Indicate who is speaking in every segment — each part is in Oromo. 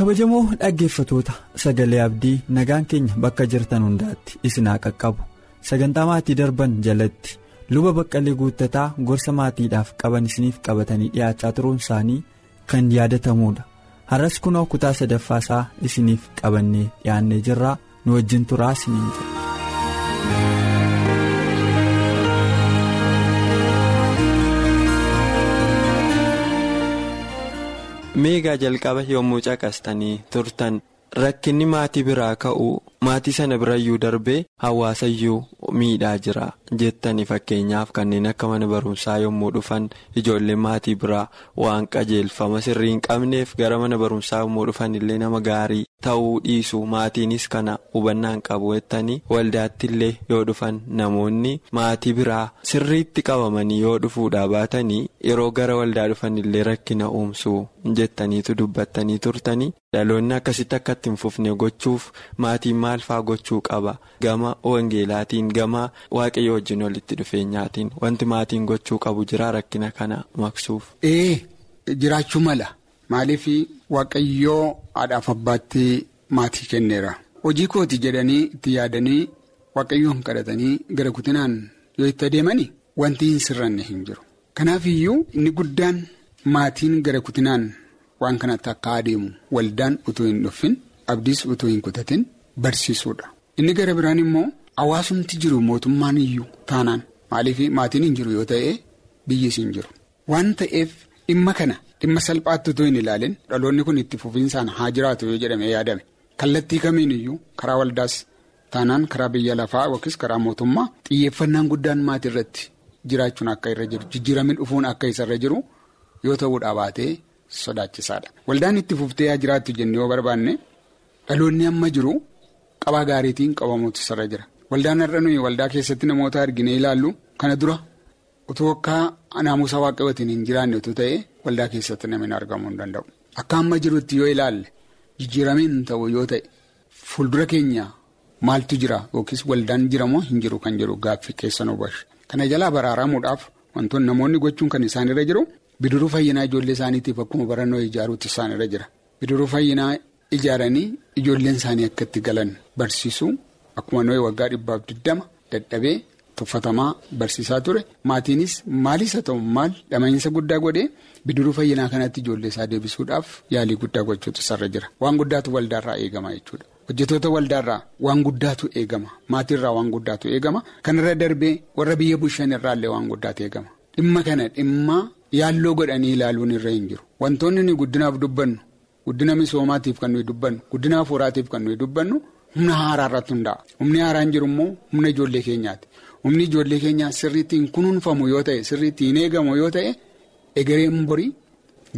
Speaker 1: Kabajamoo dhaggeeffatoota sagalee abdii nagaan keenya bakka jirtan hundaatti isin haa qaqqabu sagantaa maatii darban jalatti luba baqqalee guuttataa gorsa maatiidhaaf qaban isiniif qabatanii dhiyaachaa turuun isaanii kan yaadatamuudha har'as kunoo kutaa sadaffaasaa isiniif qabannee dhiyaannee jirraa nu wajjin turaa isiniin jedha.
Speaker 2: Meegaa jalqaba yommuu caqastanii turtan. Rakkinni maatii biraa ka'uu maatii sana birayyuu darbee hawaasayyuu miidhaa jira jettanii fakkeenyaaf kanneen akka mana barumsaa yommuu dhufan ijoolleen maatii biraa waan qajeelfama sirrii hin qabneef gara mana barumsaa yommuu dhufan illee nama gaarii ta'uu dhiisu. Maatiinis kana hubannaan qabu jettanii waldaatti illee yoo dhufan namoonni maatii biraa sirriitti qabamanii yoo dhufuudhaa baatanii yeroo gara waldaa dhufan illee rakkina uumsuu jettaniitu dubbattanii turtanii dhaloonni akkasitti akka itti hin fufne gochuuf maatiin maal faa gochuu qaba gama wangeelaatiin gama waaqayyo wajjin walitti dhufeenyaatiin wanti maatiin gochuu qabu jira rakkina kana maqsuuf.
Speaker 3: ee jiraachuu mala maaliif waaqayyoo haadhaaf abbaatti maatii kenneera hojii kooti jedhanii itti yaadanii waaqayyoon kadhatanii gara kutinaan yoo itti adeemani wanti hin sirranne hin jiru kanaaf iyyuu inni guddaan maatiin gara kutinaan. waan kanatti akka adeemu waldaan utuu hin dhuffin abdiis utuu hin kutatin barsiisuudha. Inni gara biraan immoo hawaasumti jiru mootummaan iyyuu taanaan maaliif maatiin hin jiru yoo ta'e biyyis hin jiru. Waan ta'eef dhimma kana dhimma salphaatti utuu hin ilaalin dhaloonni kun itti fufiinsaan haa jiraatu yoo jedhame yaadame. Kallattii kamiin iyyuu karaa waldaas taanaan karaa biyya lafaa yookiis karaa mootummaa xiyyeeffannaan guddaan maatii irratti jiraachuun akka irra jiru jijjiiramin dhufuun akka isarra jiru yoo ta'uudha baatee. Sodaachisaadha. Waldaan itti fuftee haa jiraattu jennee yoo barbaanne dhaloonni amma jiru qabaa gaariitiin qabamuutu isarra jira waldaan har'a nuyi waldaa keessatti namoota arginee ilaallu kana dura utuu akka naamusa waaqayyootiin hin jiraanne utuu ta'e waldaa keessatti namni argamuu hin danda'u akka amma jirutti yoo ilaalle jijjiiramiin ta'u yoo ta'e fuuldura keenya maaltu jira yookiis waldaan jiramoo hin jiru kan jedhu gaaffii keessa nu bashe kana jalaa baraaramuudhaaf wantoonni namoonni gochuun kan isaanirra jiru. Bidiruu fayyinaa ijoollee isaaniitiif akkuma barannoo ijaaruutti isaanirra jira. Bidiruu fayyinaa ijaaranii ijoolleen isaanii akka itti galan barsiisuu akkuma nooyi waggaa dhibbaaf digdama dadhabee tuffatamaa barsiisaa ture. Maatiinis maalis haa ta'u maal dhama'iinsa guddaa godhee bidiruu fayyinaa kanatti ijoollee isaa deebisuudhaaf yaalii guddaa gochuutu isarra jira. Waan guddaatu waldaarraa eegama jechuudha. Hojjetoota waldaarraa waan guddaatu eegama. Maatiirraa waan guddaatu eegama. Kanarra darbee warra biyya bushaan irraallee waan guddaatu eegama. Dhimma kana dhimma. Yaalloo godhanii ilaaluun irra hin jiru wantoonni nuyi guddinaaf dubbannu guddina misoomaatiif kan nuyi dubbannu guddina hafuuraatiif kan nuyi dubbannu humna haaraa irratti hundaa'a humni haaraan jiru immoo humna ijoollee keenyaati. Humni ijoollee keenyaa sirriitti hin kunuunfamu yoo ta'e sirriitti hin eegamu yoo ta'e egereen borii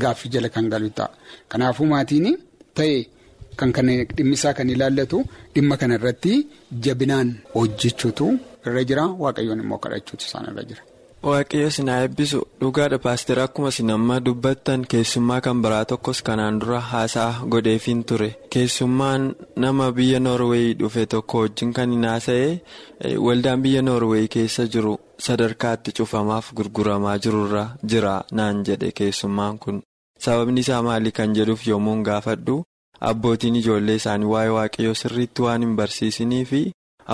Speaker 3: gaaffii jala kan galu ta'a. Kanaafuu maatiin ta'e kan kana dhimmisaa kan ilaallatu dhimma kana irratti jabinaan hojjechuutu irra jira. Waaqayyoon immoo kadhachuutu isaan irra jira.
Speaker 2: Waaqayyo sinaa eebbisu dhugaadha paaster akkuma isin amma dubbattan keessummaa kan biraa tokkos kanaan dura haasaa godheefin ture keessummaan nama biyya noorweey dhufe tokko wajjin kan hin haasa'e waldaan biyya noorweey keessa jiru sadarkaatti cufamaaf gurguramaa jirurra jira naan jedhe keessummaan kun sababni isaa maali kan jedhuuf yommuu gaafadhu abbootiin ijoollee isaanii waa'ee waaqayyoo sirriitti waan hin barsiisiniifi.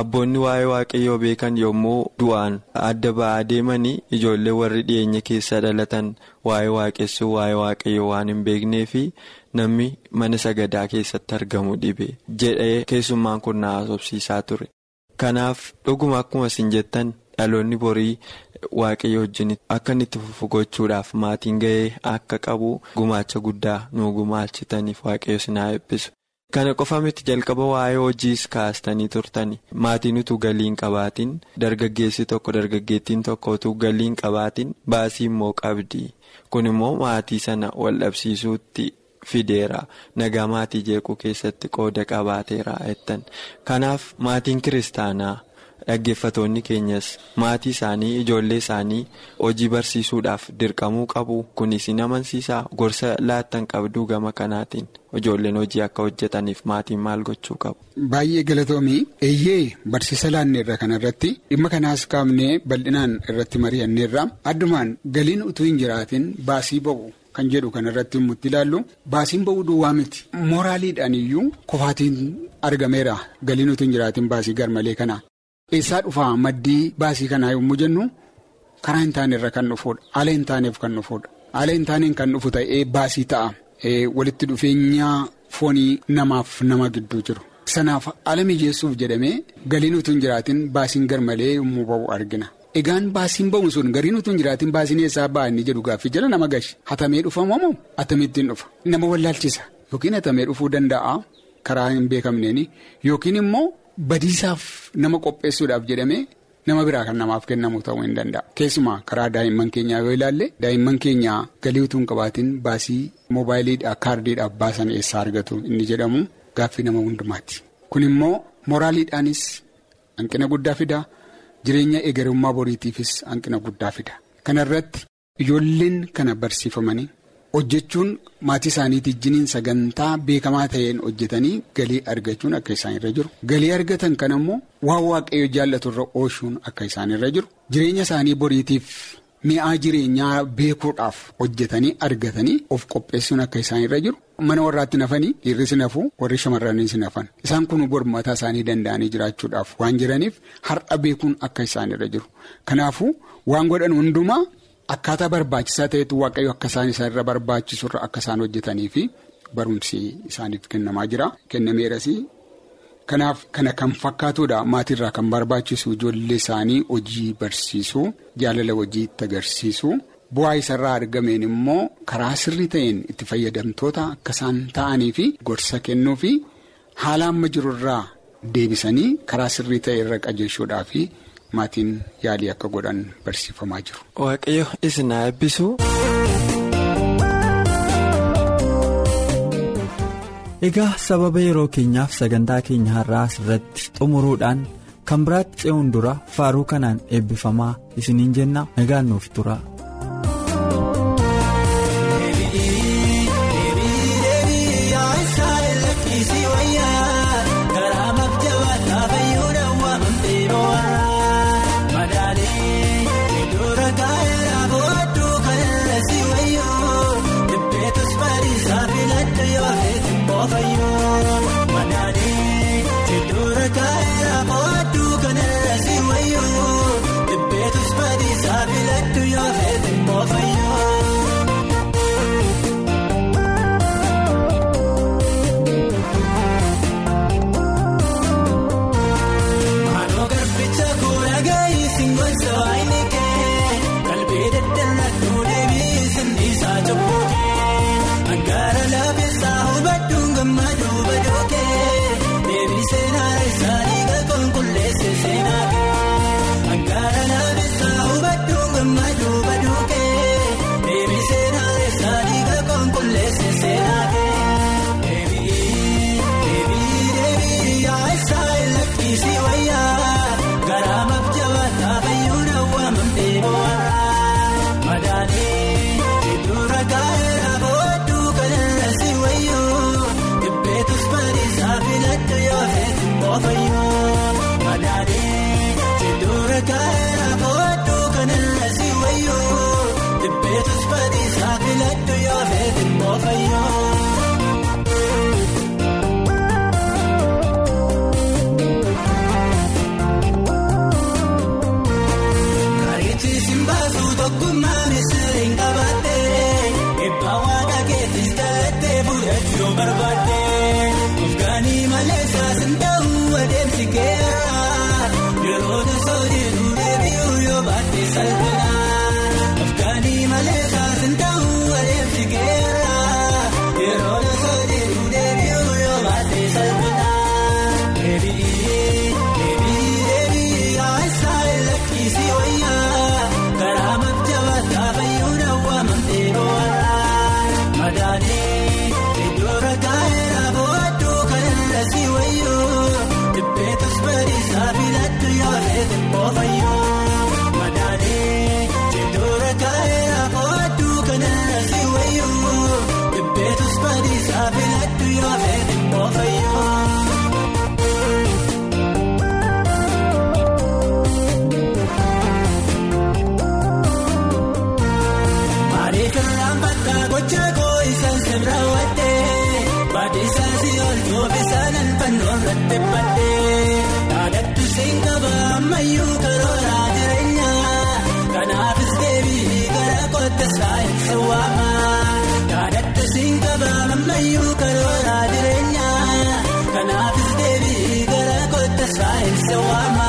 Speaker 2: Abboonni waa'ee waaqayyoo beekan yommuu du'aan adda ba'aa deemanii ijoollee warri dhiyeenya keessa dhalatan waa'ee waaqessuu waa'ee waaqayyoo waan hin beeknee fi namni mana sagadaa keessatti argamu dhibe jedhee keessummaan kun na haasofsiisaa ture. Kanaaf dhuguma akkuma isin jettan dhaloonni borii waaqayyo wajjin akka inni itti fufu gochuudhaaf maatiin ga'ee akka qabu gumaacha guddaa nu gumaachitaniif waaqayyo sinaa eebbisu. Kana qofa miti jalqaba waa'ee hojiis kaastanii turtani. Maatiin utuu galii hin qabaatin dargaggeessi tokko dargaggeettiin tokko utuu galii hin qabaatin baasii immoo qabdi. Kun immoo maatii sana wal dhabsiisuutti fideera. Nagaa maatii jeequu keessatti qooda qabaateera jettan. Kanaaf maatiin kiristaanaa dhaggeeffatoonni keenyas maatii isaanii ijoollee isaanii hojii barsiisuudhaaf dirqamuu qabu. Kunis ni amansiisaa gorsa laattan qabduu gama kanaatiin. Ijoolleen hojii akka hojjetaniif maatiin maal gochuu qabu.
Speaker 3: Baay'ee galatoomii eeyyee barsiisa laanneerra kanarratti dhimma kanaas kaafnee bal'inaan irratti mari'anneerra addumaan galiin utuu hin jiraatin baasii ba'u kan jedhu kanarratti immuutti ilaallu baasiin ba'uu duwwaa miti mooraaliidhaan iyyuu kofaatiin argameera galiin utuu hin jiraatin baasii garmalee kana eessaa dhufaa? Maddii baasii kanaa yommuu jennu karaa hin taanerra kan dhufuudha. Haala hin taaneef kan dhufuudha. Haala hin taaneen kan dhufu ta'ee baasii ta'a. walitti dhufeenya foonii namaaf nama gidduu jiru. Sanaaf haala mijeessuuf jedhamee galiin utuu hin jiraatin baasiin garmalee yommuu ba'u argina. Egaan baasiin ba'u sun galiin utuu hin jiraatin baasiin eessaa ba'aa inni jedhu gaaffii jala nama gashi? Hatamee dhufamoo moo atamittiin dhufa. Nama wallaalchisa. Yookiin hatamee dhufuu danda'a? Karaa hin beekamneen yookiin immoo badiisaaf nama qopheessuudhaaf jedhamee. nama biraa kan namaaf kennamu ta'uu hin danda'a. Keessumaa karaa daa'imman keenyaa yoo ilaalle daa'imman keenyaa galii utuu hin qabaatin baasii moobaayiliidhaa kaardiidhaaf baasan eessaa argatu inni jedhamu? Gaaffii nama hundumaati kun immoo mooraaliidhaanis hanqina guddaa fida. Jireenya egerummaa boriitiifis hanqina guddaa fida. Kana irratti ijoolleen kana barsiifamanii hojjechuun maatii isaaniitii jiniin sagantaa beekamaa ta'een hojjetanii galii argachuun akka isaan irra jiru. Galii argatan kana immoo waan waaqayyo jaallatu irra oolchuun akka isaan irra jiru. Jireenya isaanii boriitiif mi'aa jireenyaa beekuudhaaf hojjetanii argatanii of qopheessuun akka isaan irra jiru. Mana warraatti nafanii dhiirris nafuu warri shamarranis nafan. Isaan kun gormataa isaanii danda'anii jiraachuudhaaf waan jiraniif har'a beekuun akka isaan irra jiru. Kanaafuu waan godhan hundumaa. Akkaataa barbaachisaa ta'etu waaqayyo akka isaan isaan irra barbaachisurra akka isaan hojjetanii fi barumsi isaaniif kennamaa jira kennameeras kanaaf kana kan fakkaatudha maatiirraa kan barbaachisu ijoollee isaanii hojii barsiisuu jaalala hojii itti agarsiisuu bu'aa isarraa argameen immoo karaa sirrii ta'een itti fayyadamtoota akka isaan ta'anii fi gorsa kennuu fi haala amma jirurraa deebisanii karaa sirrii ta'e irra qajeelchuudhaaf. Maatiin yaalii akka godhan barsiifamaa jiru.
Speaker 2: Waaqayyo isin haa eebbisu.
Speaker 1: Egaa sababa yeroo keenyaaf sagantaa keenya har'aa asirratti xumuruudhaan kan biraatti ce'uun dura faaruu kanaan eebbifamaa isiniin jenna nagaan nuuf tura. Oolchuu bisaanan fannoo irratti baddee yaadatti siin qaba ammayyuu karooraa jireenyaa kanaafis deebii gara kottas baay'ee waama yaadatti siin qaba ammayyuu karooraa jireenyaa kanaafis deebii gara kottas baay'ee waama.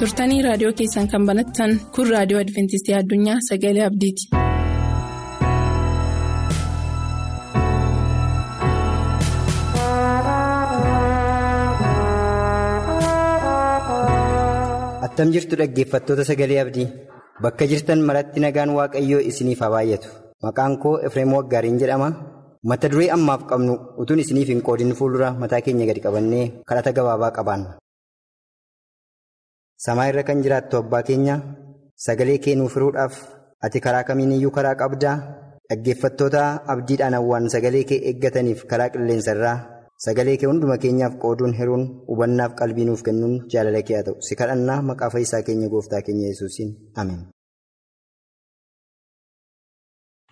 Speaker 4: Turtanii raadiyoo keessan kan banattan kun raadiyoo adventistii addunyaa sagalee abdiiti.
Speaker 5: attam jirtu dhaggeeffattoota sagalee abdii bakka jirtan maratti nagaan waaqayyoo isiniif haa baay'atu maqaan koo efreem waggaariin jedhama mata duree ammaaf qabnu utuun isiniif hin qoodin fuuldura mataa keenya gadi qabannee kadhata gabaabaa qabaanna. Samaa irra kan jiraattu abbaa keenya sagalee kee nuuf hiruudhaaf ati karaa kamiin iyyuu karaa qabdaa dhaggeeffattoota abdiidhaan hawwaan sagalee kee eeggataniif karaa qilleensa irraa sagalee kee hunduma keenyaaf qooduun hiruun hubannaaf qalbii nuuf kennuun jaalala kee haa ta'u si kadhannaa maqaa fayyisaa keenya gooftaa keenya yesuusiin ameen.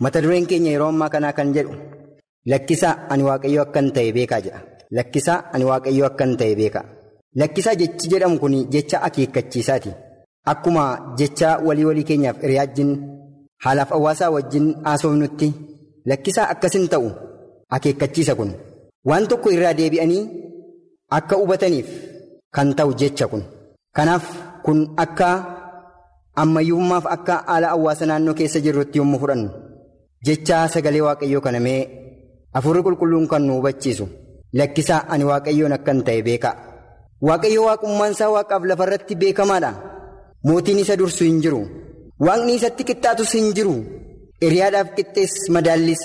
Speaker 5: mata dureen keenya yeroo ammaa kanaa kan jedhu lakkisaa ani waaqayyoo akkan ta'e beekaa jedha lakkisaa ani waaqayyoo akkan ta'e beekaa. Lakkisaa jechi jedhamu kun jecha akeekkachiisaati. Akkuma jecha walii walii keenyaaf hiriyaajjiin haalaaf hawaasaa wajjin haasofnutti lakkisaa akkasin ta'u akeekkachiisa kun waan tokko irraa deebi'anii akka hubataniif kan ta'u jecha kun. Kanaaf kun akka ammayyummaaf akka haala hawaasa naannoo keessa jirrutti yommuu fudhannu jecha sagalee waaqayyoo kanamee hafuurri qulqulluun kan nu hubachiisu lakkisaa ani waaqayyoon akkan ta'e beekaa. Waaqayyo waaqummaan isaa waaqaaf lafarratti beekamaadha. Mootiin isa dursu hin jiru. Waaqni isatti qixxaatus hin jiru. Hiriyaadhaaf qixxees madaallis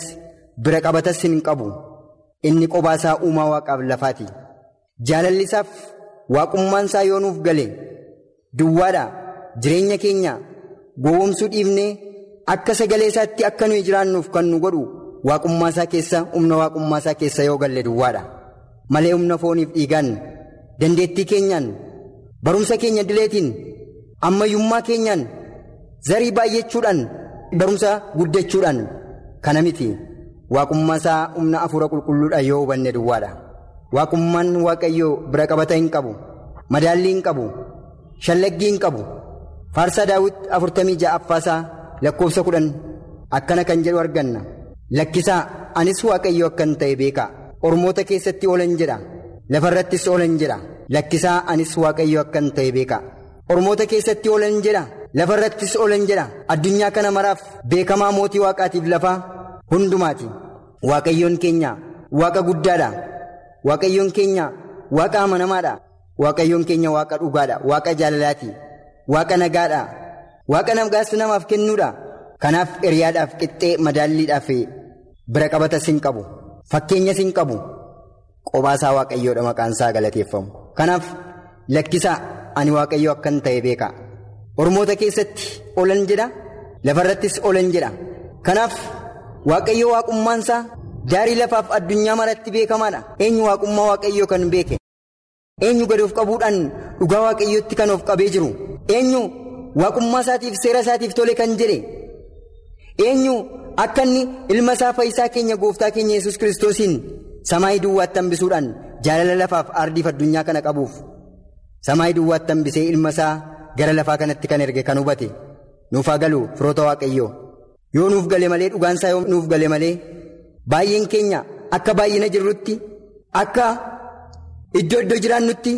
Speaker 5: bira qabatas hin qabu. Inni qobaa isaa uumaa waaqaaf lafaati. Jaalalli isaaf waaqummaan isaa yoo nuuf gale duwwaadha. Jireenya keenya gowwoomsuu dhiifnee akka sagalee isaatti akka nuyi jiraannuuf kan nu godhu waaqummaa isaa keessa humna waaqummaa isaa keessa yoo galle duwwaadha. Malee humna fooniif dhiigaan. Dandeettii keenyaan barumsa keenya dileetiin ammayyummaa keenyaan zarii baay'achuudhaan barumsa guddachuudhaan kana miti. Waaqummaa isaa humna afuura qulqulluudhaan yoo hubanne duwwaadha. Waaqummaan waaqayyoo bira qabata hin qabu madaallii hin qabu shallaggii hin qabu. Faarsaa daawwit afurtamii ja'affaasaa lakkoofsa kudhan akkana kan jedhu arganna. Lakkisaa anis waaqayyoo akkan ta'e beekaa? Ormoota keessatti oolan jedha. Lafarrattis oolan jedha lakkisaa anis waaqayyo akkan ta'e beekaa ormoota keessatti oolan jedha lafarrattis oolan jedha addunyaa kana maraaf beekamaa mootii waaqaatiif lafaa hundumaati. Waaqayyoon keenya waaqa guddaadha. Waaqayyoon keenya waaqa amanamaadha. Waaqayyoon keenya waaqa dhugaadha. Waaqa jaalalaati. Waaqa nagaadha. Waaqa nagaas namaaf kennuudha. Kanaaf hiriyaadhaaf qixxee madaalliidhaaf bira qabatas hin qabu. Fakkeenyas hin qabu. Qobaasaa waaqayyoodha maqaan isaa galateeffamu. Kanaaf lakkisaa ani waaqayyo akkan ta'e beeka ormoota keessatti olan jedha lafarrattis olan jedha. Kanaaf waaqayyo waaqummaansaa daarii lafaaf addunyaa maratti beekamaadha. Eenyu waaqummaa waaqayyoo kan beeke? Eenyu gad of qabuudhaan dhugaa waaqayyootti kan of qabee jiru? Eenyu waaqummaa isaatiif seera isaatiif tole kan jedhe? Eenyu akka inni ilma isaa fayyisaa keenya gooftaa keenya yesus kiristoosiin samaayii duwwaatti hambisuudhaan jaalala lafaaf ardiif addunyaa kana qabuuf samaayii duwwaatti hambisee ilma isaa gara lafaa kanatti kan erge kan hubate. Nuuf haa galu firoota waaqayyoo. Yoo nuuf gale malee dhugaansaa yoo nuuf gale malee baay'een keenya akka baay'ina jirrutti akka iddoo iddoo jiraannutti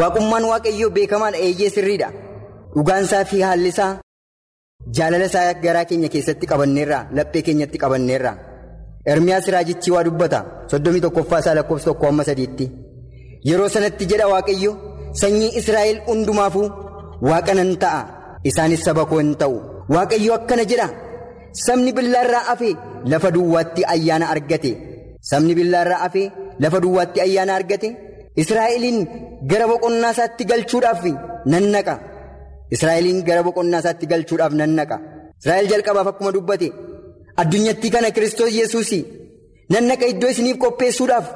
Speaker 5: waaqummaan waaqayyoo beekamaadha eeyyee sirriidha. Dhugaansaa fi haalli isaa jaalala isaa garaa keenya keessatti qabanneerra laphee keenyatti qabanneerra ermiyaas raajichi waa dubbata. Soddomii tokkoffaa isaa lakkoofsa tokko amma sadiitti. Yeroo sanatti jedha waaqayyo sanyii israa'el hundumaafuu waaqa nan ta'a. Isaanis saba koo hin ta'u. Waaqayyo akkana jedha. Sabni billaarraa afee lafa duwwaatti ayyaana argate. Sabni billaarraa afee lafa duwwaatti ayyaana argate. Israa'eliin gara boqonnaa isaatti galchuudhaaf nan naqa. Israa'eliin gara boqonnaa isaatti galchuudhaaf nan naqa. Israa'el jalqabaaf akkuma dubbate addunyattii kana kiristoos yesuus nan naqa iddoo isiniif qopheessuudhaaf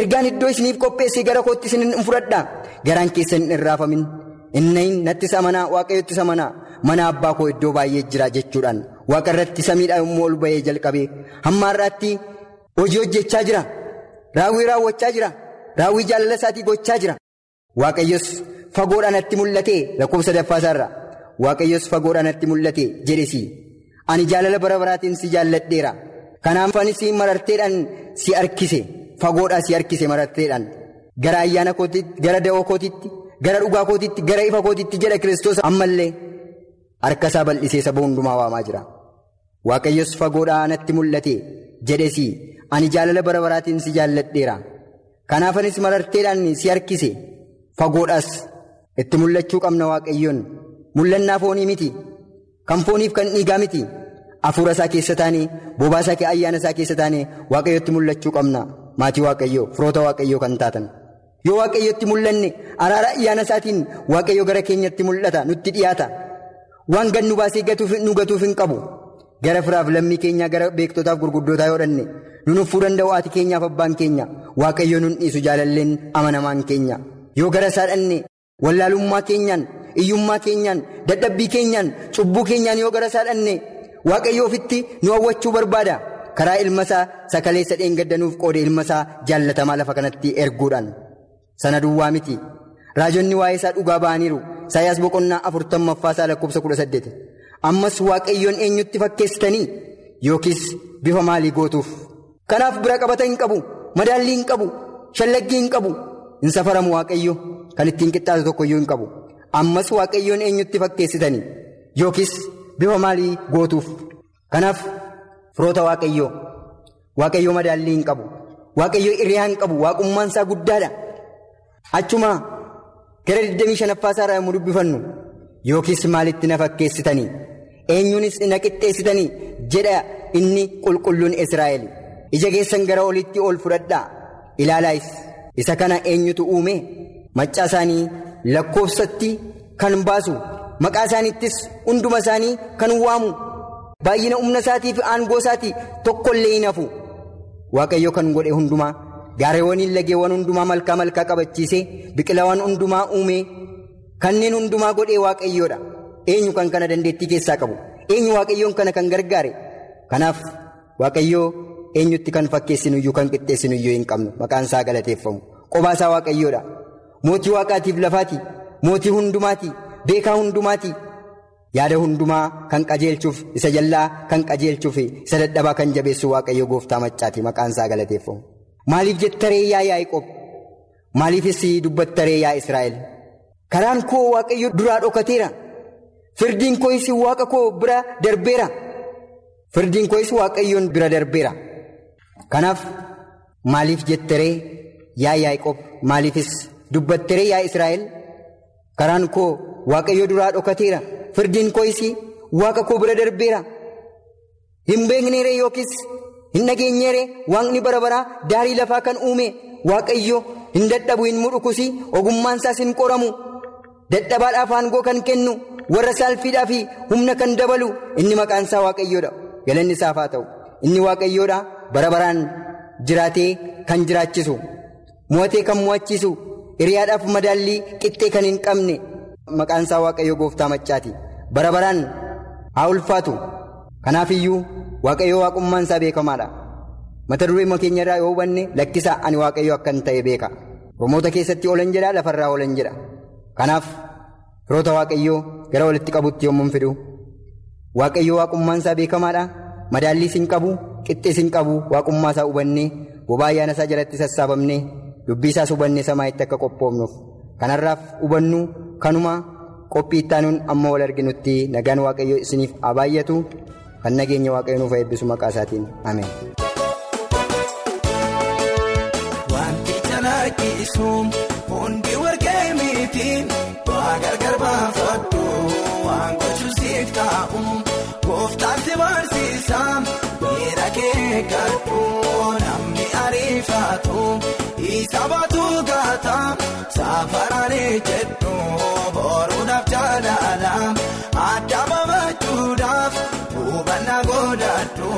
Speaker 5: ergaan iddoo isiniif qopheesse gara kootti isin fudhadha. Garaan keessan hin irraafamin. Inni nattis amanaa waaqayyottis amanaa. Mana abbaa koo iddoo baay'ee jira jechuudhaan. Waaqa irratti samiidha immoo ol ba'ee jalqabee hamma har'aatti hojii hojjechaa jira. Raawwii raawwachaa jira. Raawwii jaalala isaatii gochaa jira. Waaqayyos fagoodhaan natti mul'ate lakkoofsa sadaffaasaarra waaqayyos fagoodhaan natti mul'ate jedhesi ani jaalala bara baraatiin si jaalladheera. Kanaaf anis mararteedhaan si harkise fagoodhaa si harkise mararteedhaan. Gara ayyaana kootiitti gara da'oo kootiitti gara dhugaa kootiitti gara ifa kootiitti jedha kiristoos ammallee harka isaa bal'isee saba hundumaa waamaa jira. Waaqayyos fagoodhaa natti mul'ate jedhesi ani jaalala bara baraatiin si jaalladheera. Kanaaf anis mararteedhaan si harkise fagoodhaas itti mul'achuu qabna waaqayyoon. Mul'annaa foonii miti. Kan fooniif kan dhiigaa miti hafuura isaa keessa taanee bobaa isaa ayyaana isaa keessa taanee waaqayyotti mul'achuu qabna. Maatii waaqayyoo firoota waaqayyoo kan taatan. Yoo waaqayyotti mul'anne araara ayyaana isaatiin waaqayyo gara keenyatti mul'ata nutti dhiyaata. Waan gad nu baasee nu gatuuf hin qabu. Gara firaaf lammii keenyaa gara beektotaaf gurguddootaa yoo dhanne nu nuffuu danda'u haati keenyaaf abbaan keenya. Waaqayyo nun dhiisu jaalalleen amanamaan keenya. Yoo gara isaa dhanne wallaalummaa keenyaan iyyummaa keenyaan dadhabbii keenyaan cubbuu keenyaan yoo gara isaa dhanne waaqayyo ofitti nu hawwachuu barbaada. Karaa ilma isaa sakaleessa dheengaddanuuf qoode ilma isaa jaallatamaa lafa kanatti erguudhaan. Sana duwwaa miti. Raajonni waa'ee isaa dhugaa ba'aniiru. Isaayyaas boqonnaa afurtammaffaa isaa lakkoofsa kudha saddeet ammas waaqayyoon eenyutti fakkeessitanii? Yookiis bifa maalii gootuuf? Kanaaf bira qabata hin qabu madaallii hin qabu shallaggii hin qabu. Hin safaramu waaqayyo. Kan ittiin qixxaatu tokkoyyuu hin qabu. Ammas waaqayyoon eenyutti fakkeessitanii? Yookiis bifa maalii gootuuf? Kanaaf firoota waaqayyoo waaqayyoo madaallii hin qabu waaqayyoo hiriyaa hin qabu waaqummaan isaa guddaadha. Achuma gara 25ffaa isaa irraa dubbifannu yookiis maalitti na fakkeessitanii? Eenyuunis na qixxeessitanii? Jedha inni qulqulluun israa'el. Ija keessan gara olitti ol fudhadhaa. Ilaalaayis isa kana eenyutu uume? Maccaa isaanii lakkoofsatti kan baasu maqaa isaaniittis hunduma isaanii kan waamu. Baay'ina humna isaatii fi aangoo isaatii tokkollee hin hafu. Waaqayyo kan godhe hundumaa gaarreewwaniin lageewwan hundumaa malkaa malkaa qabachiisee biqilawwan hundumaa uume kanneen hundumaa godhee waaqayyoodha eenyu kan kana dandeettii keessaa qabu? Eenyu waaqayyoon kana kan gargaare? Kanaaf waaqayyoo eenyutti kan fakkeessinuyyuu kan qixxeessinuyyuu hin qabnu. Maqaan isaa galateeffamu. Qobaa isaa waaqayyoodha mootii waaqaatiif lafaati. Mootii hundumaati beekaa hundumaati. Yaada hundumaa kan qajeelchuuf isa jallaa kan qajeelchuuf isa dadhabaa kan jabeessu waaqayyo gooftaa maccaati maqaan isaa galateeffamu. Maaliif jettaree yaa Yaaqoob? Maaliifis dubbattaree yaa Israa'el? Karaan koo waaqayyo duraa dhokateera. Firdiin koo'is waaqa koo bira darbeera. Firdiin koo'is waaqayyoon bira darbeera. Kanaaf maaliif jettaree yaa Yaaqoob? Maaliifis dubbattaree yaa Israa'el? Karaan koo waaqayyo duraa dhokateera. Firdiin koo'is waaqa koo bira darbeera. Hin beekneere yookiis. hin dhageenyeere. Waaqni bara baraa daarii lafaa kan uume. Waaqayyo hin dadhabu hin mudhukusi ogummaan isaas hin qoramu. Dadhabaadhaaf aangoo kan kennu warra saalfiidhaa fi humna kan dabalu inni maqaan isaa waaqayyoodha galanni isaaf haa ta'u. Inni waaqayyoodha bara baraan jiraatee kan jiraachisu. Mo'atee kan mo'achiisu. Hiriyaadhaaf madaallii qixxee kan hin qabne maqaan isaa waaqayyoo gooftaa maccaati bara baraan haa ulfaatu. Kanaaf iyyuu waaqayyoo waaqummaan isaa beekamaadha. Mata duree keenya irraa yoo hubanne lakkisaa ani waaqayyoo akkan ta'e beeka. Romoota keessatti oolan jedha lafarraa oolan jedha. Kanaaf firoota waaqayyoo gara walitti qabutti yommuu fidu waaqayyoo waaqummaan isaa beekamaadha. Madaalliis hin qabu qixxees hin qabu waaqummaa isaa hubannee bobaa ayyaana isaa jalatti sassaabamnee dubbii isaas hubannee samaa'itti akka qophoofnuuf. Kanarraaf hubannu kanuma qophii ittaanuun amma wal arginutti nagaan waaqayyoo isiniif haa baay'atu kan nageenya waaqayyoo nuuf eebbisu maqaa isaatiin ameen.
Speaker 6: Wanti calaqqisuun hundi warqee miti waa gargar baafadhu waan gochuusiif taa'u gooftaatti barsiisa miira kee gadhu namni ariifatu isa baatu gaata safaraalee jedhu boruudhaaf jaalala adda babachuudhaaf hubannaa godhadhu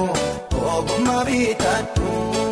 Speaker 6: ogummaa bitadhu.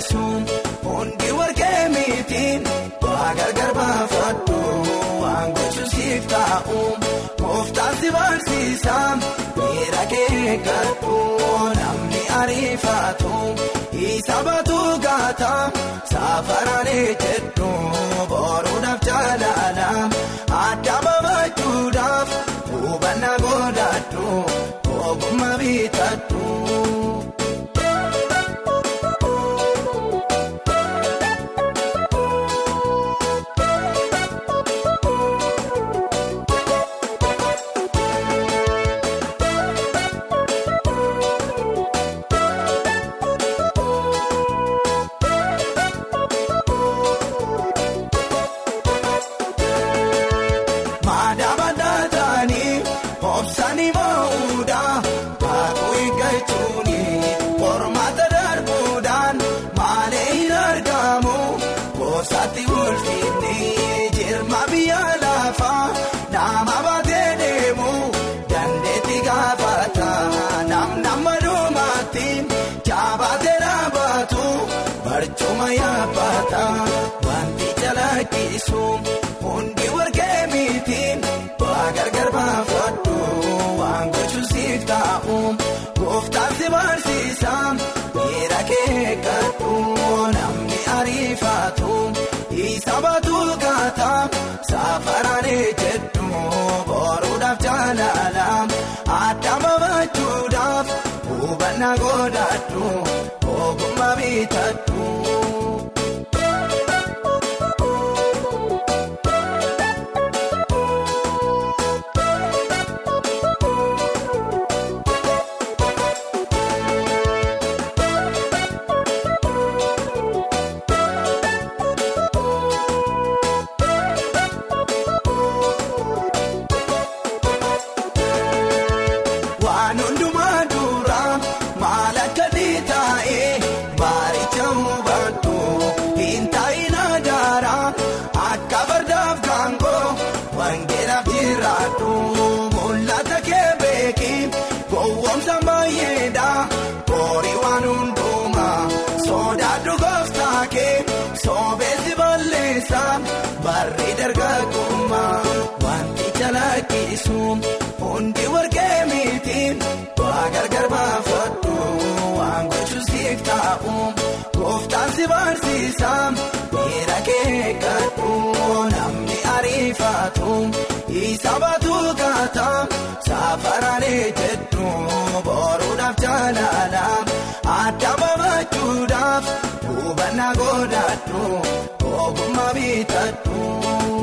Speaker 6: Jalaqqisu hundi warqee miti. gargar baafadhu waan gochuusiif taa'u gooftaatti barsiisa miira kee gadhu namni ariifatu isa baatu gaata safaraalee jedhu boruudhaaf jaalala adda babachuudhaaf hubannaa godhadhu ogummaa bitadhu. Jalaqqisu hundi warqee miti waa gargar baafadhu. Waan gochuusiif taa'u gooftaatti barsiisa miira kee gadhu namni ariifatu isa baatu gaata safaraalee jedhu. Boruudhaaf jaalala adda babachuudhaaf hubannaa godhadhu ogummaa bitadhu. Calaqqisuun hundi warqee waa gargar baafadhu waan gochuun siif taa'u gooftaan si barsiisa miira kee gadhu namni ariifatu isa baatu kaata safaraalee jedhu boruudhaaf jaalala adda babachuudhaaf hubannaa godhadhu ogummaa bitadhu.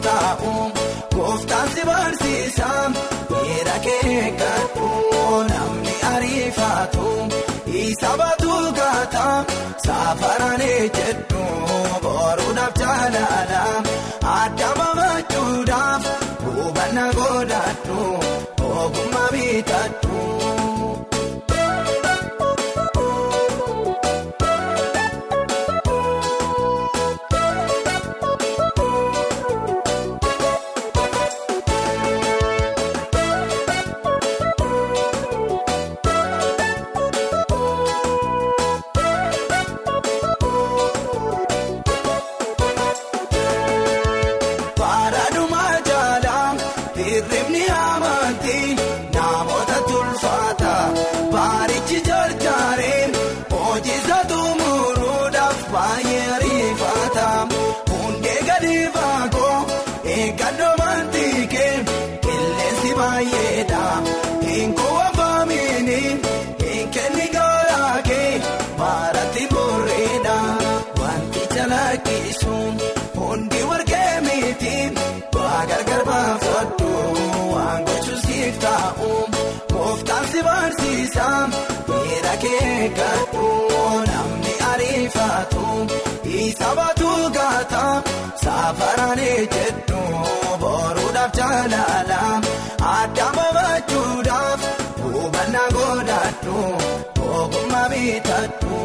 Speaker 6: Siif taa'u gooftaan si barsiisa miira kee gadhu namni ariifatu isa baatu gaata safaraalee jedhu boruudhaaf jaalala adda babachuudhaaf hubannaa godhadhu ogummaa bitadhu. Isa baatu gaata safaraalee jedhu boruudhaaf jaalala adda babachuudhaaf hubannaa godhadhu ogummaa bitadhu.